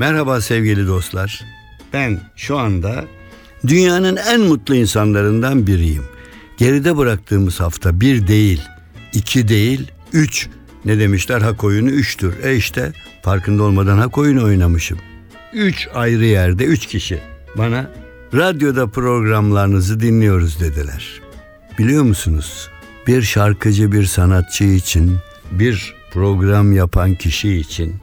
Merhaba sevgili dostlar. Ben şu anda dünyanın en mutlu insanlarından biriyim. Geride bıraktığımız hafta bir değil, iki değil, üç. Ne demişler hak oyunu üçtür. E işte farkında olmadan hak oyunu oynamışım. Üç ayrı yerde üç kişi bana radyoda programlarınızı dinliyoruz dediler. Biliyor musunuz? Bir şarkıcı bir sanatçı için, bir program yapan kişi için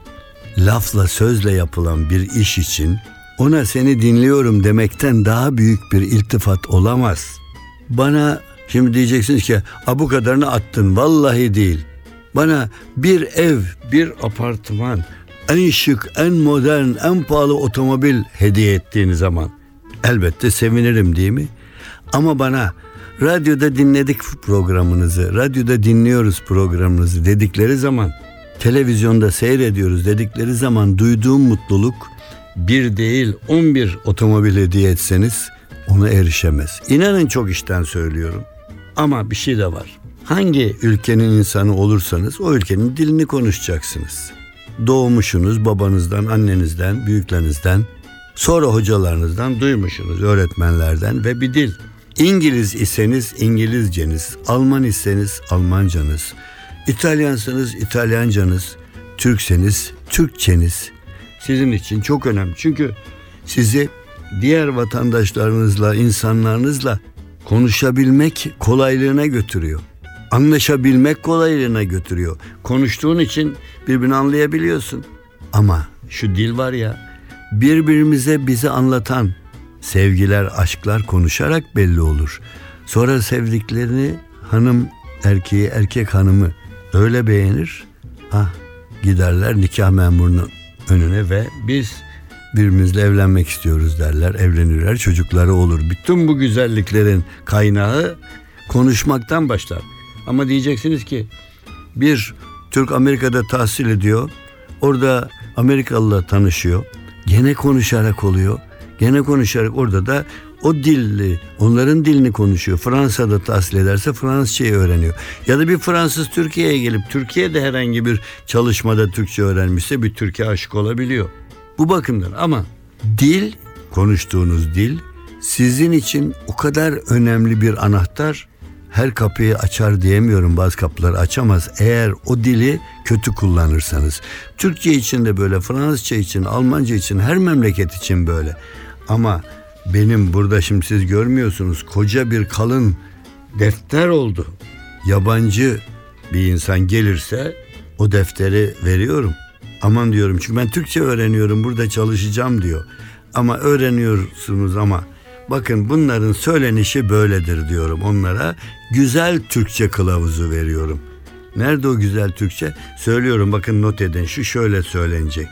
lafla sözle yapılan bir iş için ona seni dinliyorum demekten daha büyük bir iltifat olamaz. Bana şimdi diyeceksiniz ki a bu kadarını attın vallahi değil. Bana bir ev, bir apartman, en şık, en modern, en pahalı otomobil hediye ettiğiniz zaman elbette sevinirim değil mi? Ama bana radyoda dinledik programınızı, radyoda dinliyoruz programınızı dedikleri zaman televizyonda seyrediyoruz dedikleri zaman duyduğum mutluluk bir değil on bir otomobil hediye etseniz ona erişemez. İnanın çok işten söylüyorum. Ama bir şey de var. Hangi ülkenin insanı olursanız o ülkenin dilini konuşacaksınız. Doğmuşsunuz babanızdan, annenizden, büyüklerinizden, sonra hocalarınızdan duymuşsunuz, öğretmenlerden ve bir dil. İngiliz iseniz İngilizceniz, Alman iseniz Almancanız, İtalyansanız İtalyancanız, Türkseniz Türkçeniz sizin için çok önemli. Çünkü sizi diğer vatandaşlarınızla, insanlarınızla konuşabilmek kolaylığına götürüyor. Anlaşabilmek kolaylığına götürüyor. Konuştuğun için birbirini anlayabiliyorsun. Ama şu dil var ya birbirimize bizi anlatan sevgiler, aşklar konuşarak belli olur. Sonra sevdiklerini hanım erkeği, erkek hanımı öyle beğenir. Ah giderler nikah memurunun önüne ve biz birbirimizle evlenmek istiyoruz derler. Evlenirler çocukları olur. Bütün bu güzelliklerin kaynağı konuşmaktan başlar. Ama diyeceksiniz ki bir Türk Amerika'da tahsil ediyor. Orada Amerikalı'la tanışıyor. Gene konuşarak oluyor. Gene konuşarak orada da o dilli, onların dilini konuşuyor. Fransa'da tahsil ederse Fransızcayı öğreniyor. Ya da bir Fransız Türkiye'ye gelip Türkiye'de herhangi bir çalışmada Türkçe öğrenmişse bir Türkiye aşık olabiliyor. Bu bakımdan ama dil, konuştuğunuz dil sizin için o kadar önemli bir anahtar her kapıyı açar diyemiyorum bazı kapıları açamaz eğer o dili kötü kullanırsanız. Türkçe için de böyle, Fransızca için, Almanca için, her memleket için böyle. Ama benim burada şimdi siz görmüyorsunuz koca bir kalın defter oldu. Yabancı bir insan gelirse o defteri veriyorum. Aman diyorum çünkü ben Türkçe öğreniyorum burada çalışacağım diyor. Ama öğreniyorsunuz ama bakın bunların söylenişi böyledir diyorum onlara. Güzel Türkçe kılavuzu veriyorum. Nerede o güzel Türkçe? Söylüyorum bakın not edin şu şöyle söylenecek.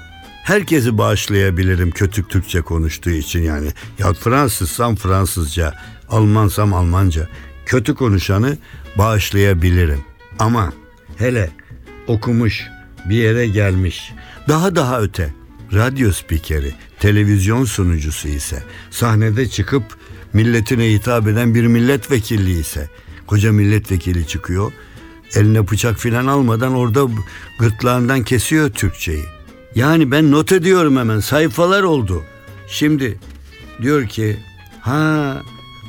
Herkesi bağışlayabilirim kötü Türkçe konuştuğu için yani. Ya Fransızsam Fransızca, Almansam Almanca. Kötü konuşanı bağışlayabilirim. Ama hele okumuş, bir yere gelmiş, daha daha öte radyo spikeri, televizyon sunucusu ise, sahnede çıkıp milletine hitap eden bir milletvekili ise, koca milletvekili çıkıyor, eline bıçak filan almadan orada gırtlağından kesiyor Türkçeyi. Yani ben not ediyorum hemen sayfalar oldu. Şimdi diyor ki ha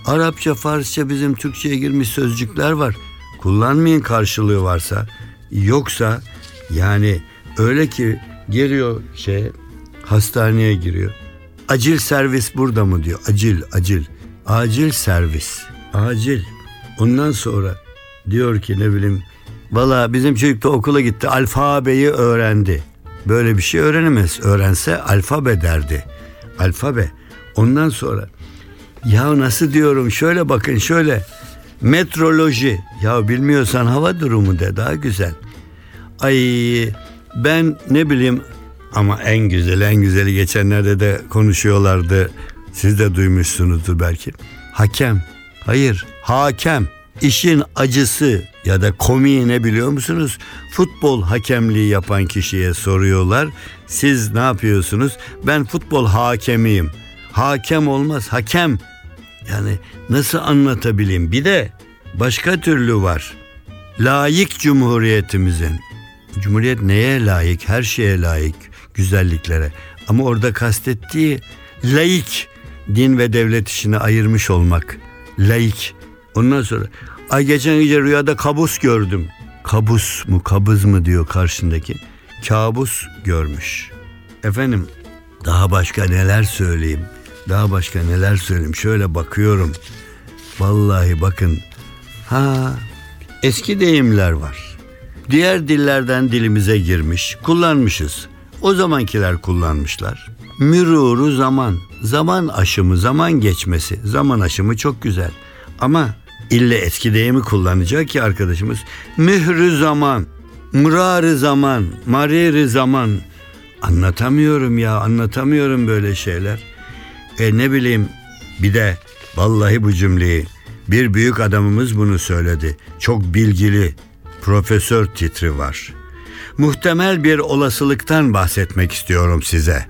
Arapça, Farsça bizim Türkçe'ye girmiş sözcükler var. Kullanmayın karşılığı varsa. Yoksa yani öyle ki geliyor şey hastaneye giriyor. Acil servis burada mı diyor. Acil, acil. Acil servis. Acil. Ondan sonra diyor ki ne bileyim Valla bizim çocuk da okula gitti alfabeyi öğrendi. Böyle bir şey öğrenemez. Öğrense alfabe derdi. Alfabe. Ondan sonra ya nasıl diyorum şöyle bakın şöyle metroloji ya bilmiyorsan hava durumu de daha güzel. Ay ben ne bileyim ama en güzel en güzeli geçenlerde de konuşuyorlardı. Siz de duymuşsunuzdur belki. Hakem. Hayır, hakem. İşin acısı ya da komiği ne biliyor musunuz? Futbol hakemliği yapan kişiye soruyorlar. Siz ne yapıyorsunuz? Ben futbol hakemiyim. Hakem olmaz, hakem. Yani nasıl anlatabileyim? Bir de başka türlü var. Layık cumhuriyetimizin. Cumhuriyet neye layık? Her şeye layık. Güzelliklere. Ama orada kastettiği laik. Din ve devlet işini ayırmış olmak. Laik. Ondan sonra ay geçen gece rüyada kabus gördüm. Kabus mu kabız mı diyor karşındaki. Kabus görmüş. Efendim daha başka neler söyleyeyim. Daha başka neler söyleyeyim. Şöyle bakıyorum. Vallahi bakın. Ha eski deyimler var. Diğer dillerden dilimize girmiş, kullanmışız. O zamankiler kullanmışlar. Müruru zaman, zaman aşımı, zaman geçmesi. Zaman aşımı çok güzel. Ama ille eski deyimi kullanacak ki arkadaşımız. Mührü zaman, mırarı zaman, mariri zaman. Anlatamıyorum ya, anlatamıyorum böyle şeyler. E ne bileyim bir de vallahi bu cümleyi bir büyük adamımız bunu söyledi. Çok bilgili profesör titri var. Muhtemel bir olasılıktan bahsetmek istiyorum size.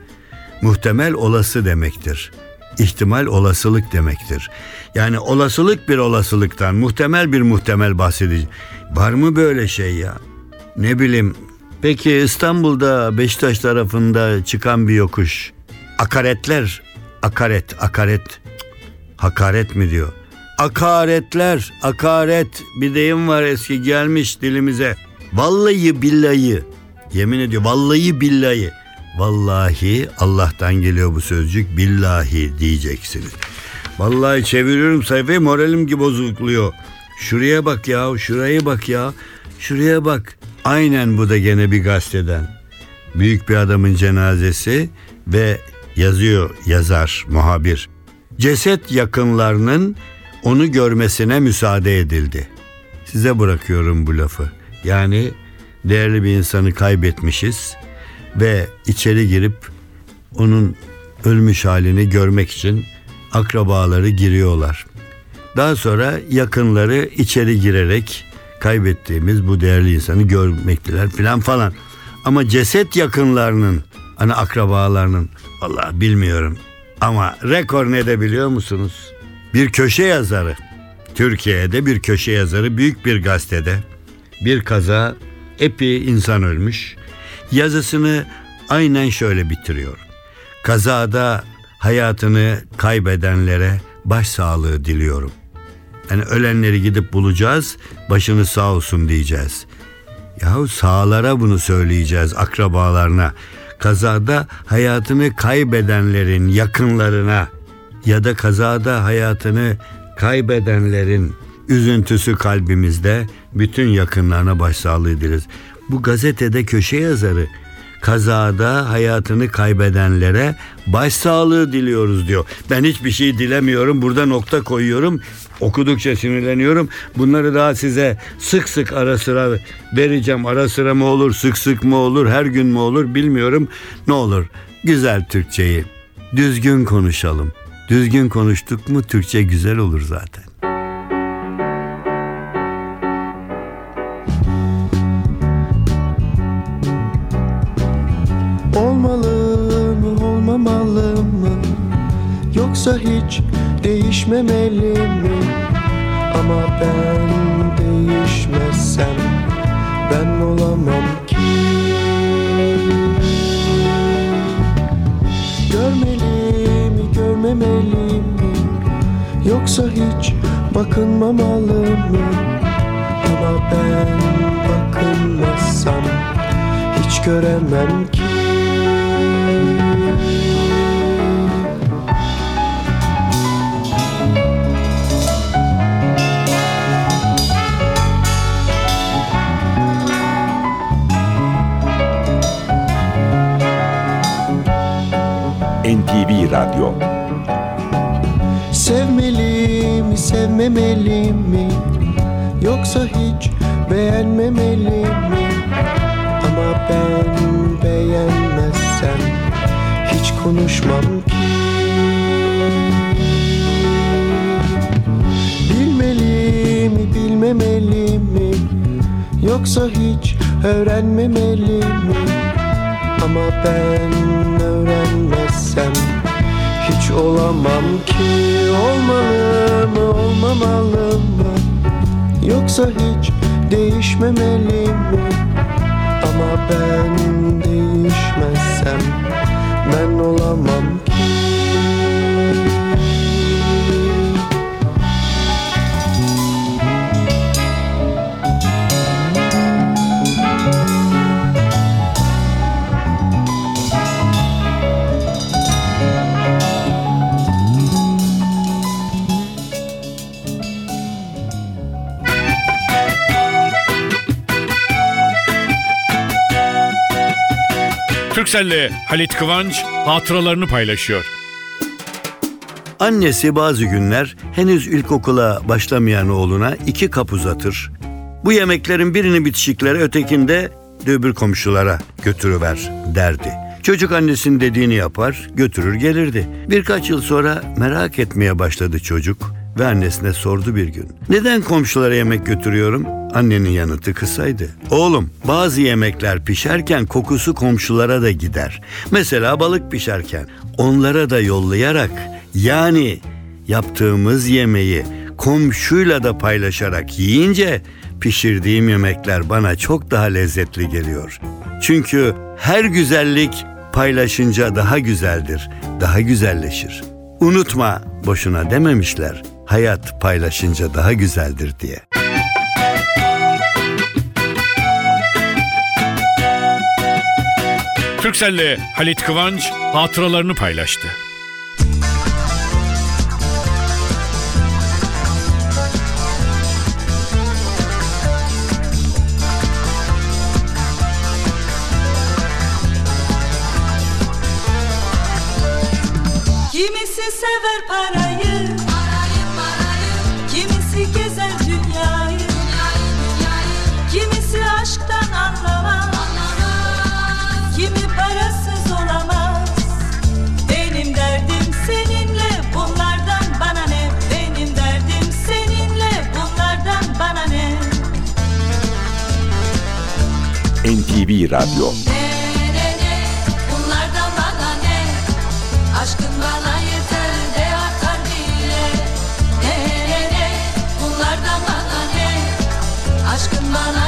Muhtemel olası demektir. İhtimal olasılık demektir. Yani olasılık bir olasılıktan, muhtemel bir muhtemel bahsedeceğim. Var mı böyle şey ya? Ne bileyim. Peki İstanbul'da Beşiktaş tarafında çıkan bir yokuş. Akaretler, akaret, akaret. Hakaret mi diyor? Akaretler, akaret bir deyim var eski gelmiş dilimize. Vallahi billahi, yemin ediyor vallahi billahi. Vallahi Allah'tan geliyor bu sözcük billahi diyeceksiniz. Vallahi çeviriyorum sayfayı moralim gibi bozukluyor. Şuraya bak ya, şuraya bak ya, şuraya bak. Aynen bu da gene bir gazeteden. Büyük bir adamın cenazesi ve yazıyor yazar, muhabir. Ceset yakınlarının onu görmesine müsaade edildi. Size bırakıyorum bu lafı. Yani değerli bir insanı kaybetmişiz ve içeri girip onun ölmüş halini görmek için akrabaları giriyorlar. Daha sonra yakınları içeri girerek kaybettiğimiz bu değerli insanı görmektiler filan falan. Ama ceset yakınlarının hani akrabalarının vallahi bilmiyorum ama rekor ne de biliyor musunuz? Bir köşe yazarı Türkiye'de bir köşe yazarı büyük bir gazetede bir kaza epi insan ölmüş. Yazısını aynen şöyle bitiriyor. Kazada hayatını kaybedenlere başsağlığı diliyorum. Yani ölenleri gidip bulacağız, başını sağ olsun diyeceğiz. Yahu sağlara bunu söyleyeceğiz akrabalarına. Kazada hayatını kaybedenlerin yakınlarına ya da kazada hayatını kaybedenlerin üzüntüsü kalbimizde bütün yakınlarına başsağlığı dileriz. Bu gazetede köşe yazarı kazada hayatını kaybedenlere başsağlığı diliyoruz diyor. Ben hiçbir şey dilemiyorum. Burada nokta koyuyorum. Okudukça sinirleniyorum. Bunları daha size sık sık ara sıra vereceğim. Ara sıra mı olur, sık sık mı olur, her gün mü olur bilmiyorum. Ne olur güzel Türkçeyi düzgün konuşalım. Düzgün konuştuk mu Türkçe güzel olur zaten. Yoksa hiç değişmemeli mi? Ama ben değişmezsem Ben olamam ki. Görmeli mi görmemeli mi? Yoksa hiç bakınmamalı mı? Ama ben bakınmazsam hiç göremem ki NTV Radyo. Sevmeli mi sevmemeli mi? Yoksa hiç beğenmemeli mi? Ama ben beğenmezsem Hiç konuşmam ki. Bilmeli mi bilmemeli mi? Yoksa hiç öğrenmemeli mi Ama ben öğrenmezsem hiç olamam ki. Olmalı mı olmamalı mı Yoksa hiç değişmemeli mi Ama ben değişmezsem Ben olamam Türkcell'le Halit Kıvanç hatıralarını paylaşıyor. Annesi bazı günler henüz ilkokula başlamayan oğluna iki kap uzatır. Bu yemeklerin birini bitişiklere ötekinde de öbür komşulara götürüver derdi. Çocuk annesinin dediğini yapar, götürür gelirdi. Birkaç yıl sonra merak etmeye başladı çocuk ve annesine sordu bir gün. Neden komşulara yemek götürüyorum? Annenin yanıtı kısaydı. Oğlum bazı yemekler pişerken kokusu komşulara da gider. Mesela balık pişerken onlara da yollayarak yani yaptığımız yemeği komşuyla da paylaşarak yiyince pişirdiğim yemekler bana çok daha lezzetli geliyor. Çünkü her güzellik paylaşınca daha güzeldir, daha güzelleşir. Unutma boşuna dememişler. Hayat paylaşınca daha güzeldir diye. Türkcell'le Halit Kıvanç hatıralarını paylaştı. NTV Radyo? Aşkın bana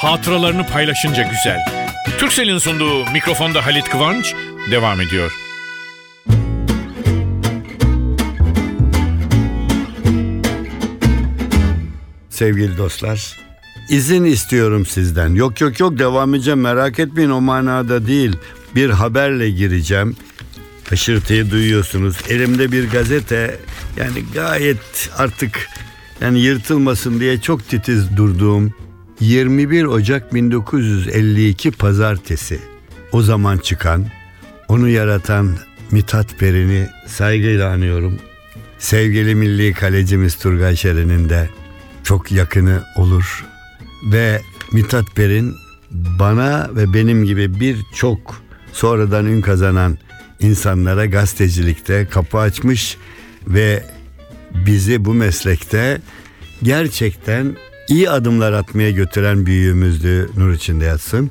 hatıralarını paylaşınca güzel. Türkcell'in sunduğu mikrofonda Halit Kıvanç devam ediyor. Sevgili dostlar, izin istiyorum sizden. Yok yok yok devam edeceğim merak etmeyin o manada değil. Bir haberle gireceğim. Haşırtıyı duyuyorsunuz. Elimde bir gazete yani gayet artık yani yırtılmasın diye çok titiz durduğum 21 Ocak 1952 pazartesi. O zaman çıkan, onu yaratan Mithat Perin'i saygıyla anıyorum. Sevgili milli kalecimiz Turgay Şeren'in de çok yakını olur. Ve Mithat Perin bana ve benim gibi birçok sonradan ün kazanan insanlara gazetecilikte kapı açmış ve bizi bu meslekte gerçekten iyi adımlar atmaya götüren büyüğümüzdü nur içinde yatsın.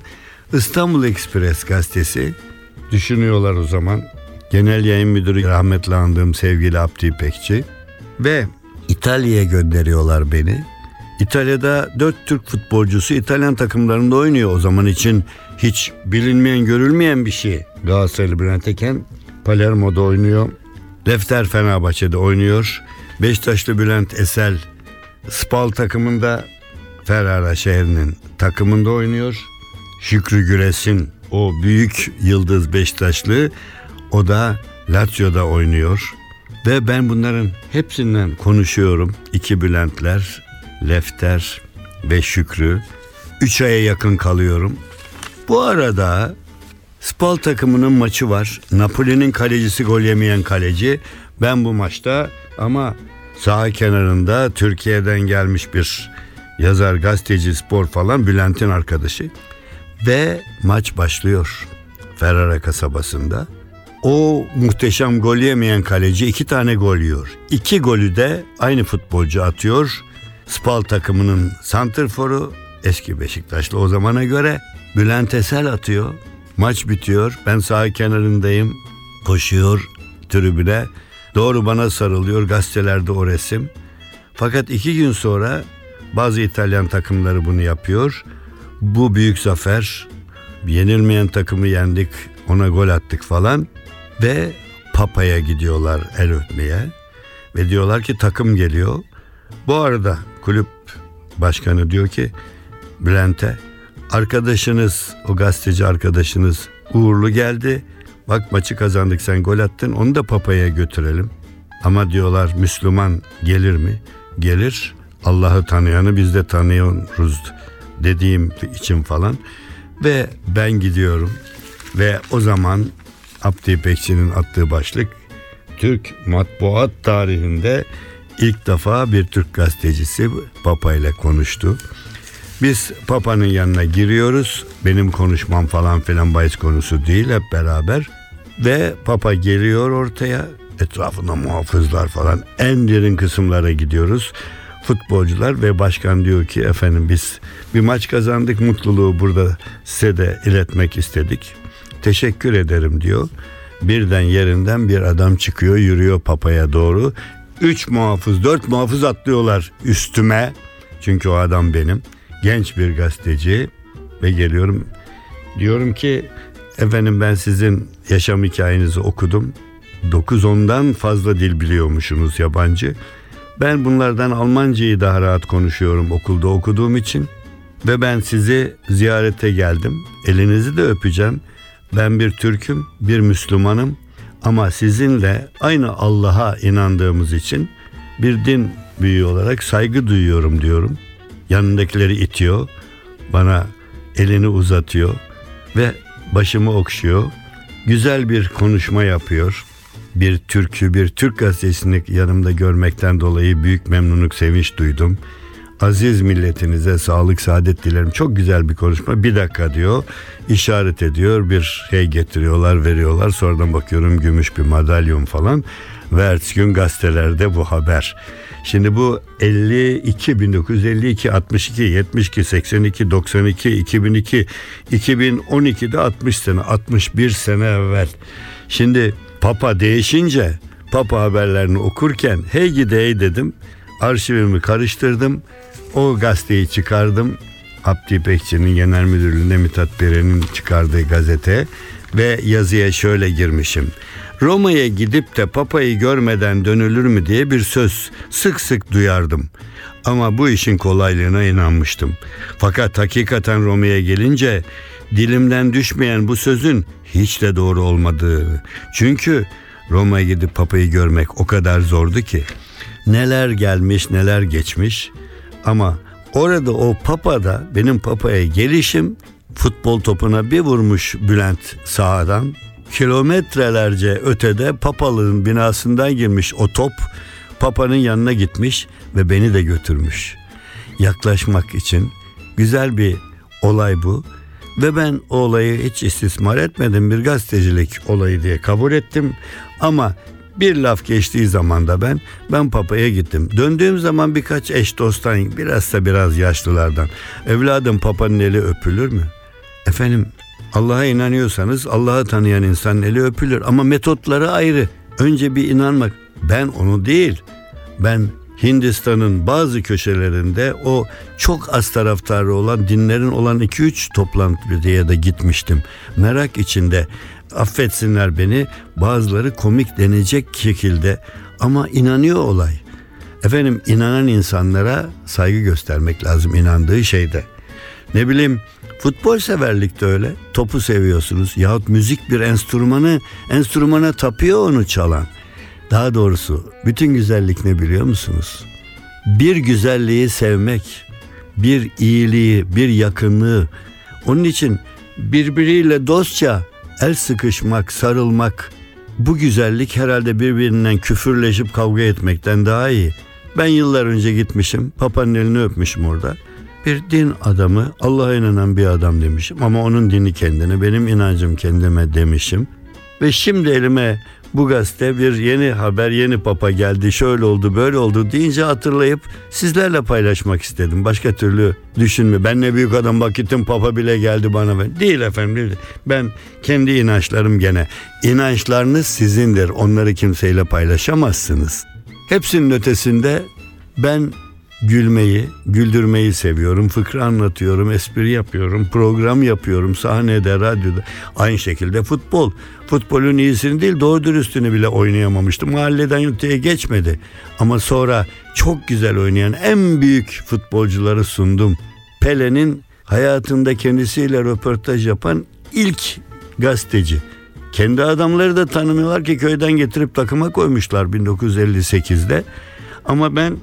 İstanbul Ekspres gazetesi düşünüyorlar o zaman. Genel yayın müdürü rahmetli andığım sevgili Abdi İpekçi ve İtalya'ya gönderiyorlar beni. İtalya'da dört Türk futbolcusu İtalyan takımlarında oynuyor. O zaman için hiç bilinmeyen görülmeyen bir şey. Galatasaraylı Bülent Eken Palermo'da oynuyor. Lefter Fenerbahçe'de oynuyor. Beşiktaşlı Bülent Esel Spal takımında Ferrara şehrinin takımında oynuyor. Şükrü Güres'in o büyük yıldız Beşiktaşlı o da Lazio'da oynuyor. Ve ben bunların hepsinden konuşuyorum. İki Bülentler, Lefter ve Şükrü. Üç aya yakın kalıyorum. Bu arada Spal takımının maçı var. Napoli'nin kalecisi gol yemeyen kaleci. Ben bu maçta ama saha kenarında Türkiye'den gelmiş bir yazar, gazeteci, spor falan Bülent'in arkadaşı. Ve maç başlıyor Ferrara kasabasında. O muhteşem gol yemeyen kaleci iki tane gol yiyor. İki golü de aynı futbolcu atıyor. Spal takımının santrforu eski Beşiktaşlı o zamana göre Bülent Esel atıyor. Maç bitiyor. Ben sağ kenarındayım. Koşuyor tribüne. Doğru bana sarılıyor. Gazetelerde o resim. Fakat iki gün sonra bazı İtalyan takımları bunu yapıyor. Bu büyük zafer. Yenilmeyen takımı yendik. Ona gol attık falan. Ve Papa'ya gidiyorlar el öpmeye. Ve diyorlar ki takım geliyor. Bu arada kulüp başkanı diyor ki Bülent'e arkadaşınız o gazeteci arkadaşınız uğurlu geldi. Bak maçı kazandık sen gol attın onu da papaya götürelim. Ama diyorlar Müslüman gelir mi? Gelir. Allah'ı tanıyanı biz de tanıyoruz dediğim için falan. Ve ben gidiyorum. Ve o zaman Abdi İpekçi'nin attığı başlık Türk matbuat tarihinde ilk defa bir Türk gazetecisi Papa ile konuştu. Biz Papa'nın yanına giriyoruz. Benim konuşmam falan filan bahis konusu değil hep beraber. Ve Papa geliyor ortaya. Etrafında muhafızlar falan. En derin kısımlara gidiyoruz. Futbolcular ve başkan diyor ki efendim biz bir maç kazandık mutluluğu burada size de iletmek istedik. Teşekkür ederim diyor. Birden yerinden bir adam çıkıyor yürüyor papaya doğru. Üç muhafız dört muhafız atlıyorlar üstüme. Çünkü o adam benim. Genç bir gazeteci ve geliyorum diyorum ki efendim ben sizin yaşam hikayenizi okudum. 9-10'dan fazla dil biliyormuşsunuz yabancı. Ben bunlardan Almancayı daha rahat konuşuyorum okulda okuduğum için. Ve ben sizi ziyarete geldim. Elinizi de öpeceğim. Ben bir Türk'üm, bir Müslümanım. Ama sizinle aynı Allah'a inandığımız için bir din büyüğü olarak saygı duyuyorum diyorum. Yanındakileri itiyor. Bana elini uzatıyor ve başımı okşuyor. Güzel bir konuşma yapıyor. Bir türkü, bir Türk gazetesini yanımda görmekten dolayı büyük memnunluk, sevinç duydum. Aziz milletinize sağlık, saadet dilerim. Çok güzel bir konuşma. Bir dakika diyor. işaret ediyor. Bir şey getiriyorlar, veriyorlar. Sonradan bakıyorum gümüş bir madalyon falan. Ve ertesi gün gazetelerde bu haber. Şimdi bu 52, 1952, 62, 72, 82, 92, 2002, 2012'de 60 sene, 61 sene evvel. Şimdi Papa değişince Papa haberlerini okurken hey gidi hey dedim. Arşivimi karıştırdım. O gazeteyi çıkardım. Abdi İpekçi'nin genel müdürlüğünde Mithat Beren'in çıkardığı gazete ve yazıya şöyle girmişim. Roma'ya gidip de papayı görmeden dönülür mü diye bir söz sık sık duyardım. Ama bu işin kolaylığına inanmıştım. Fakat hakikaten Roma'ya gelince dilimden düşmeyen bu sözün hiç de doğru olmadığı. Çünkü Roma'ya gidip papayı görmek o kadar zordu ki. Neler gelmiş neler geçmiş ama orada o papada benim papaya gelişim futbol topuna bir vurmuş Bülent sahadan. Kilometrelerce ötede papalığın binasından girmiş o top papanın yanına gitmiş ve beni de götürmüş. Yaklaşmak için güzel bir olay bu. Ve ben o olayı hiç istismar etmedim. Bir gazetecilik olayı diye kabul ettim. Ama bir laf geçtiği zaman da ben ben papaya gittim. Döndüğüm zaman birkaç eş dosttan biraz da biraz yaşlılardan. Evladım papanın eli öpülür mü? Efendim Allah'a inanıyorsanız Allah'ı tanıyan insanın eli öpülür ama metotları ayrı. Önce bir inanmak. Ben onu değil. Ben Hindistan'ın bazı köşelerinde o çok az taraftarı olan dinlerin olan 2-3 toplantıya da gitmiştim. Merak içinde affetsinler beni bazıları komik denecek şekilde ama inanıyor olay. Efendim inanan insanlara saygı göstermek lazım inandığı şeyde. Ne bileyim Futbol severlik de öyle. Topu seviyorsunuz. Yahut müzik bir enstrümanı, enstrümana tapıyor onu çalan. Daha doğrusu bütün güzellik ne biliyor musunuz? Bir güzelliği sevmek, bir iyiliği, bir yakınlığı. Onun için birbiriyle dostça el sıkışmak, sarılmak. Bu güzellik herhalde birbirinden küfürleşip kavga etmekten daha iyi. Ben yıllar önce gitmişim, papanın elini öpmüşüm orada. Bir din adamı, Allah'a inanan bir adam demişim ama onun dini kendine, benim inancım kendime demişim. Ve şimdi elime bu gazete bir yeni haber, yeni papa geldi, şöyle oldu, böyle oldu deyince hatırlayıp sizlerle paylaşmak istedim. Başka türlü düşünme. Ben ne büyük adam bak gittim papa bile geldi bana. Ben. Değil efendim değil. Ben kendi inançlarım gene. İnançlarınız sizindir. Onları kimseyle paylaşamazsınız. Hepsinin ötesinde ben gülmeyi, güldürmeyi seviyorum. Fıkra anlatıyorum, espri yapıyorum, program yapıyorum sahnede, radyoda. Aynı şekilde futbol. Futbolun iyisini değil doğru dürüstünü bile oynayamamıştım. Mahalleden öteye geçmedi. Ama sonra çok güzel oynayan en büyük futbolcuları sundum. Pele'nin hayatında kendisiyle röportaj yapan ilk gazeteci. Kendi adamları da tanımıyorlar ki köyden getirip takıma koymuşlar 1958'de. Ama ben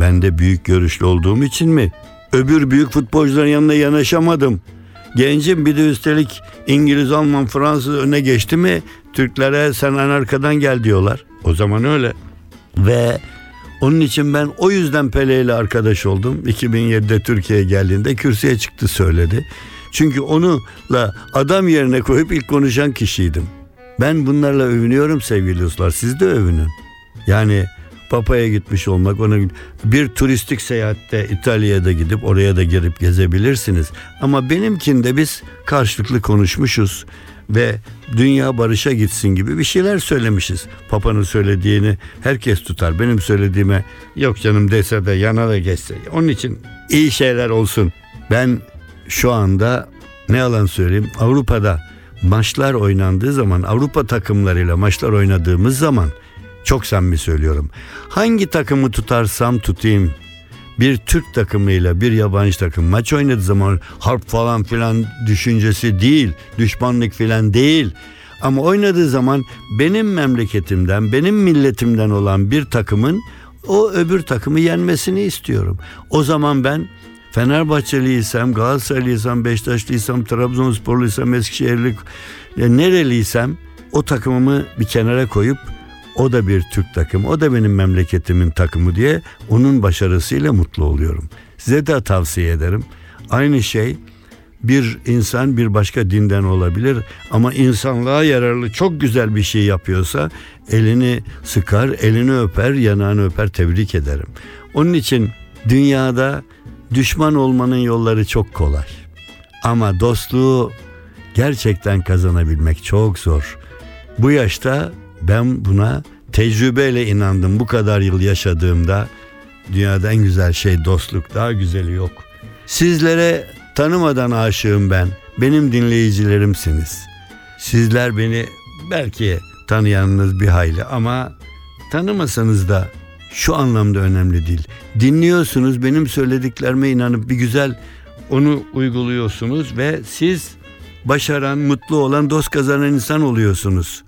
ben de büyük görüşlü olduğum için mi? Öbür büyük futbolcuların yanına yanaşamadım. Gencim bir de üstelik İngiliz, Alman, Fransız öne geçti mi Türklere sen en arkadan gel diyorlar. O zaman öyle. Ve onun için ben o yüzden Pele ile arkadaş oldum. 2007'de Türkiye'ye geldiğinde kürsüye çıktı söyledi. Çünkü onunla adam yerine koyup ilk konuşan kişiydim. Ben bunlarla övünüyorum sevgili dostlar. Siz de övünün. Yani Papa'ya gitmiş olmak, ona bir turistik seyahatte İtalya'ya da gidip oraya da girip gezebilirsiniz. Ama benimkinde biz karşılıklı konuşmuşuz ve dünya barışa gitsin gibi bir şeyler söylemişiz. Papa'nın söylediğini herkes tutar. Benim söylediğime yok canım dese de yana da geçse. Onun için iyi şeyler olsun. Ben şu anda ne yalan söyleyeyim Avrupa'da maçlar oynandığı zaman Avrupa takımlarıyla maçlar oynadığımız zaman çok samimi söylüyorum. Hangi takımı tutarsam tutayım bir Türk takımıyla bir yabancı takım maç oynadığı zaman harp falan filan düşüncesi değil, düşmanlık filan değil. Ama oynadığı zaman benim memleketimden, benim milletimden olan bir takımın o öbür takımı yenmesini istiyorum. O zaman ben Fenerbahçeliysem, Galatasaraylıysam, Beşiktaşlıysam, Trabzonsporluysam, Eskişehirli ya nereliysem o takımımı bir kenara koyup o da bir Türk takımı, o da benim memleketimin takımı diye onun başarısıyla mutlu oluyorum. Size de tavsiye ederim. Aynı şey bir insan bir başka dinden olabilir ama insanlığa yararlı çok güzel bir şey yapıyorsa elini sıkar, elini öper, yanağını öper tebrik ederim. Onun için dünyada düşman olmanın yolları çok kolay. Ama dostluğu gerçekten kazanabilmek çok zor. Bu yaşta ben buna tecrübeyle inandım. Bu kadar yıl yaşadığımda dünyada en güzel şey dostluk. Daha güzeli yok. Sizlere tanımadan aşığım ben. Benim dinleyicilerimsiniz. Sizler beni belki tanıyanınız bir hayli ama tanımasanız da şu anlamda önemli değil. Dinliyorsunuz benim söylediklerime inanıp bir güzel onu uyguluyorsunuz ve siz başaran, mutlu olan, dost kazanan insan oluyorsunuz.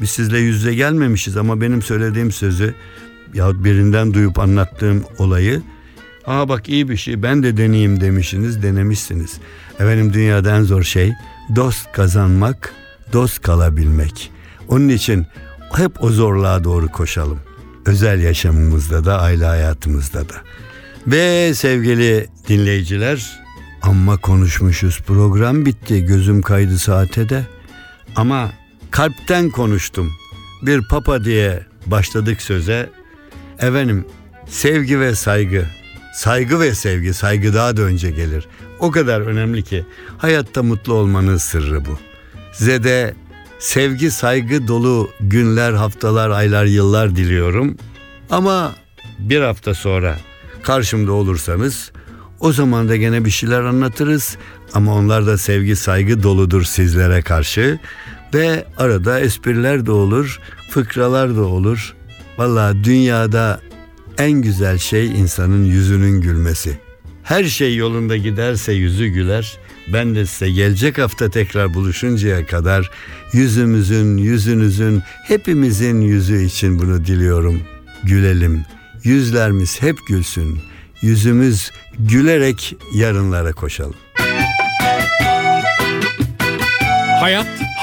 Biz sizle yüz yüze gelmemişiz ama benim söylediğim sözü yahut birinden duyup anlattığım olayı Aa bak iyi bir şey ben de deneyeyim demişsiniz denemişsiniz. Efendim dünyada en zor şey dost kazanmak, dost kalabilmek. Onun için hep o zorluğa doğru koşalım. Özel yaşamımızda da aile hayatımızda da. Ve sevgili dinleyiciler amma konuşmuşuz program bitti gözüm kaydı saate de. Ama kalpten konuştum. Bir papa diye başladık söze. Efendim sevgi ve saygı, saygı ve sevgi, saygı daha da önce gelir. O kadar önemli ki hayatta mutlu olmanın sırrı bu. Size de sevgi, saygı dolu günler, haftalar, aylar, yıllar diliyorum. Ama bir hafta sonra karşımda olursanız o zaman da gene bir şeyler anlatırız. Ama onlar da sevgi, saygı doludur sizlere karşı. Ve arada espriler de olur, fıkralar da olur. Valla dünyada en güzel şey insanın yüzünün gülmesi. Her şey yolunda giderse yüzü güler, Ben de size gelecek hafta tekrar buluşuncaya kadar yüzümüzün, yüzünüzün, hepimizin yüzü için bunu diliyorum. Gülelim. Yüzlerimiz hep gülsün. Yüzümüz gülerek yarınlara koşalım. Hayat